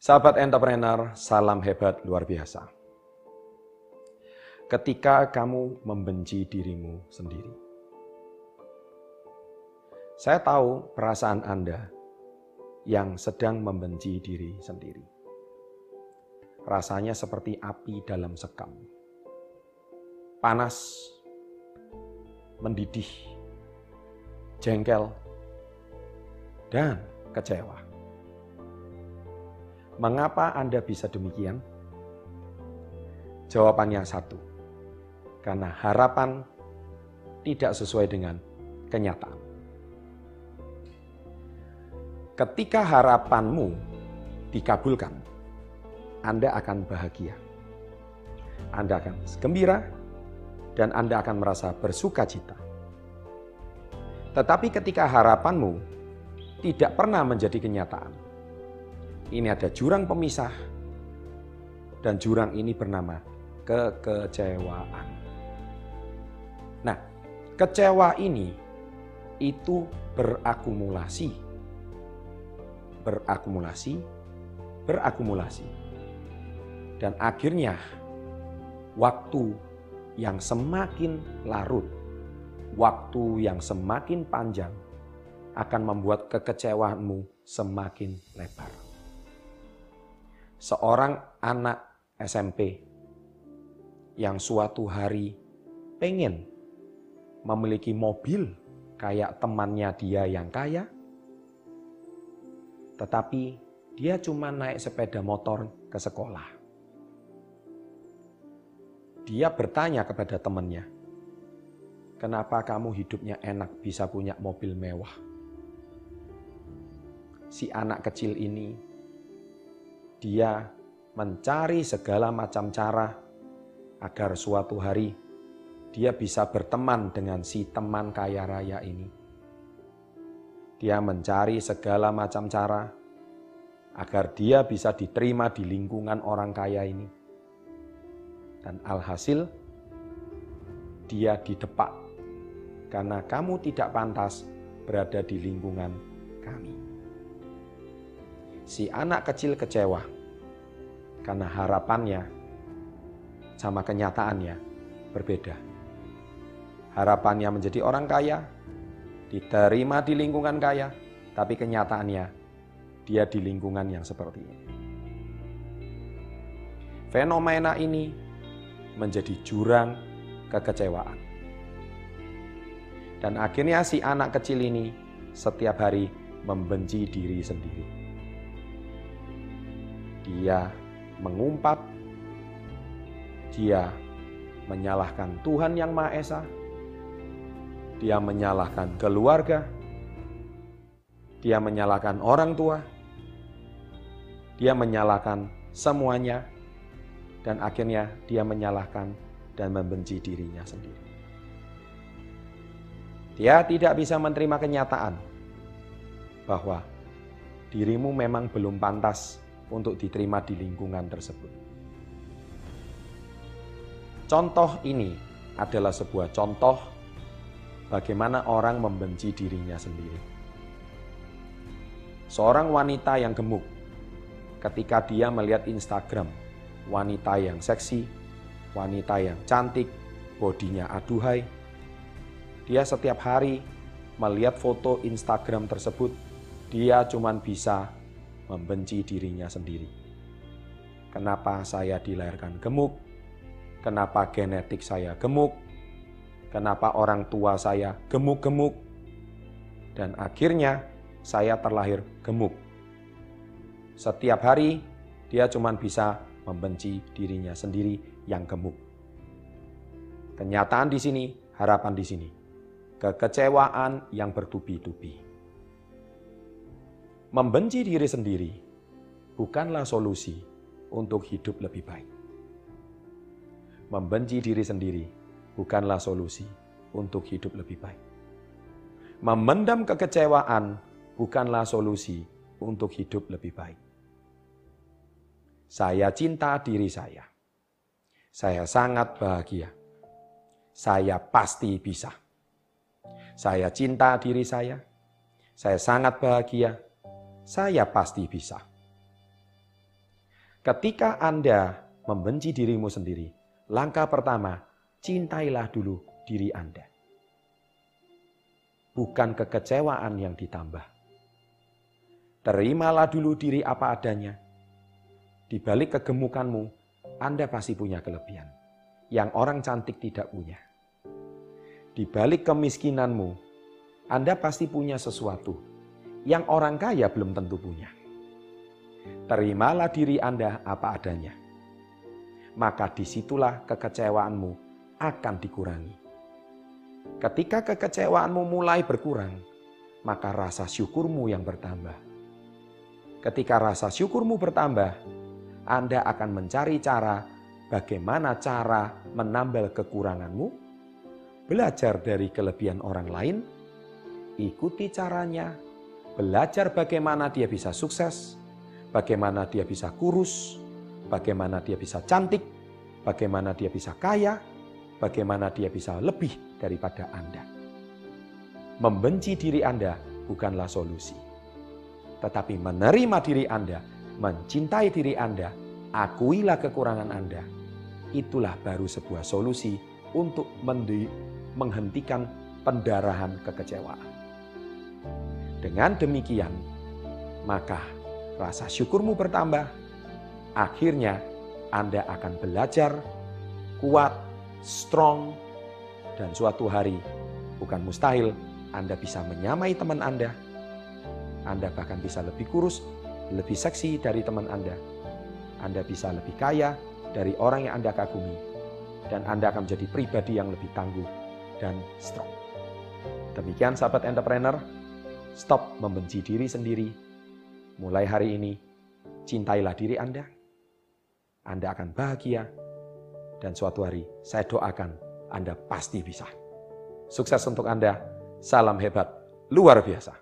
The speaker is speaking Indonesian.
Sahabat entrepreneur, salam hebat luar biasa. Ketika kamu membenci dirimu sendiri. Saya tahu perasaan Anda yang sedang membenci diri sendiri. Rasanya seperti api dalam sekam. Panas, mendidih, jengkel, dan kecewa. Mengapa Anda bisa demikian? Jawabannya satu, karena harapan tidak sesuai dengan kenyataan. Ketika harapanmu dikabulkan, Anda akan bahagia. Anda akan gembira dan Anda akan merasa bersuka cita. Tetapi ketika harapanmu tidak pernah menjadi kenyataan, ini ada jurang pemisah dan jurang ini bernama kekecewaan. Nah, kecewa ini itu berakumulasi. Berakumulasi, berakumulasi. Dan akhirnya waktu yang semakin larut, waktu yang semakin panjang akan membuat kekecewaanmu semakin lebar seorang anak SMP yang suatu hari pengen memiliki mobil kayak temannya dia yang kaya, tetapi dia cuma naik sepeda motor ke sekolah. Dia bertanya kepada temannya, "Kenapa kamu hidupnya enak bisa punya mobil mewah?" Si anak kecil ini dia mencari segala macam cara agar suatu hari dia bisa berteman dengan si teman kaya raya ini. Dia mencari segala macam cara agar dia bisa diterima di lingkungan orang kaya ini. Dan alhasil, dia didepak karena kamu tidak pantas berada di lingkungan kami si anak kecil kecewa karena harapannya sama kenyataannya berbeda. Harapannya menjadi orang kaya, diterima di lingkungan kaya, tapi kenyataannya dia di lingkungan yang seperti ini. Fenomena ini menjadi jurang kekecewaan. Dan akhirnya si anak kecil ini setiap hari membenci diri sendiri. Dia mengumpat, dia menyalahkan Tuhan yang Maha Esa, dia menyalahkan keluarga, dia menyalahkan orang tua, dia menyalahkan semuanya, dan akhirnya dia menyalahkan dan membenci dirinya sendiri. Dia tidak bisa menerima kenyataan bahwa dirimu memang belum pantas untuk diterima di lingkungan tersebut. Contoh ini adalah sebuah contoh bagaimana orang membenci dirinya sendiri. Seorang wanita yang gemuk, ketika dia melihat Instagram, wanita yang seksi, wanita yang cantik, bodinya aduhai, dia setiap hari melihat foto Instagram tersebut, dia cuma bisa membenci dirinya sendiri. Kenapa saya dilahirkan gemuk? Kenapa genetik saya gemuk? Kenapa orang tua saya gemuk-gemuk? Dan akhirnya saya terlahir gemuk. Setiap hari dia cuma bisa membenci dirinya sendiri yang gemuk. Kenyataan di sini, harapan di sini. Kekecewaan yang bertubi-tubi. Membenci diri sendiri bukanlah solusi untuk hidup lebih baik. Membenci diri sendiri bukanlah solusi untuk hidup lebih baik. Memendam kekecewaan bukanlah solusi untuk hidup lebih baik. Saya cinta diri saya. Saya sangat bahagia. Saya pasti bisa. Saya cinta diri saya. Saya sangat bahagia saya pasti bisa. Ketika Anda membenci dirimu sendiri, langkah pertama, cintailah dulu diri Anda. Bukan kekecewaan yang ditambah. Terimalah dulu diri apa adanya. Di balik kegemukanmu, Anda pasti punya kelebihan yang orang cantik tidak punya. Di balik kemiskinanmu, Anda pasti punya sesuatu yang orang kaya belum tentu punya. Terimalah diri Anda apa adanya. Maka di situlah kekecewaanmu akan dikurangi. Ketika kekecewaanmu mulai berkurang, maka rasa syukurmu yang bertambah. Ketika rasa syukurmu bertambah, Anda akan mencari cara bagaimana cara menambal kekuranganmu, belajar dari kelebihan orang lain, ikuti caranya, belajar bagaimana dia bisa sukses, bagaimana dia bisa kurus, bagaimana dia bisa cantik, bagaimana dia bisa kaya, bagaimana dia bisa lebih daripada Anda. Membenci diri Anda bukanlah solusi, tetapi menerima diri Anda, mencintai diri Anda, akuilah kekurangan Anda. Itulah baru sebuah solusi untuk menghentikan pendarahan kekecewaan. Dengan demikian, maka rasa syukurmu bertambah. Akhirnya Anda akan belajar kuat, strong, dan suatu hari bukan mustahil Anda bisa menyamai teman Anda. Anda bahkan bisa lebih kurus, lebih seksi dari teman Anda. Anda bisa lebih kaya dari orang yang Anda kagumi. Dan Anda akan menjadi pribadi yang lebih tangguh dan strong. Demikian sahabat entrepreneur, stop membenci diri sendiri, Mulai hari ini, cintailah diri Anda. Anda akan bahagia. Dan suatu hari, saya doakan Anda pasti bisa. Sukses untuk Anda. Salam hebat, luar biasa.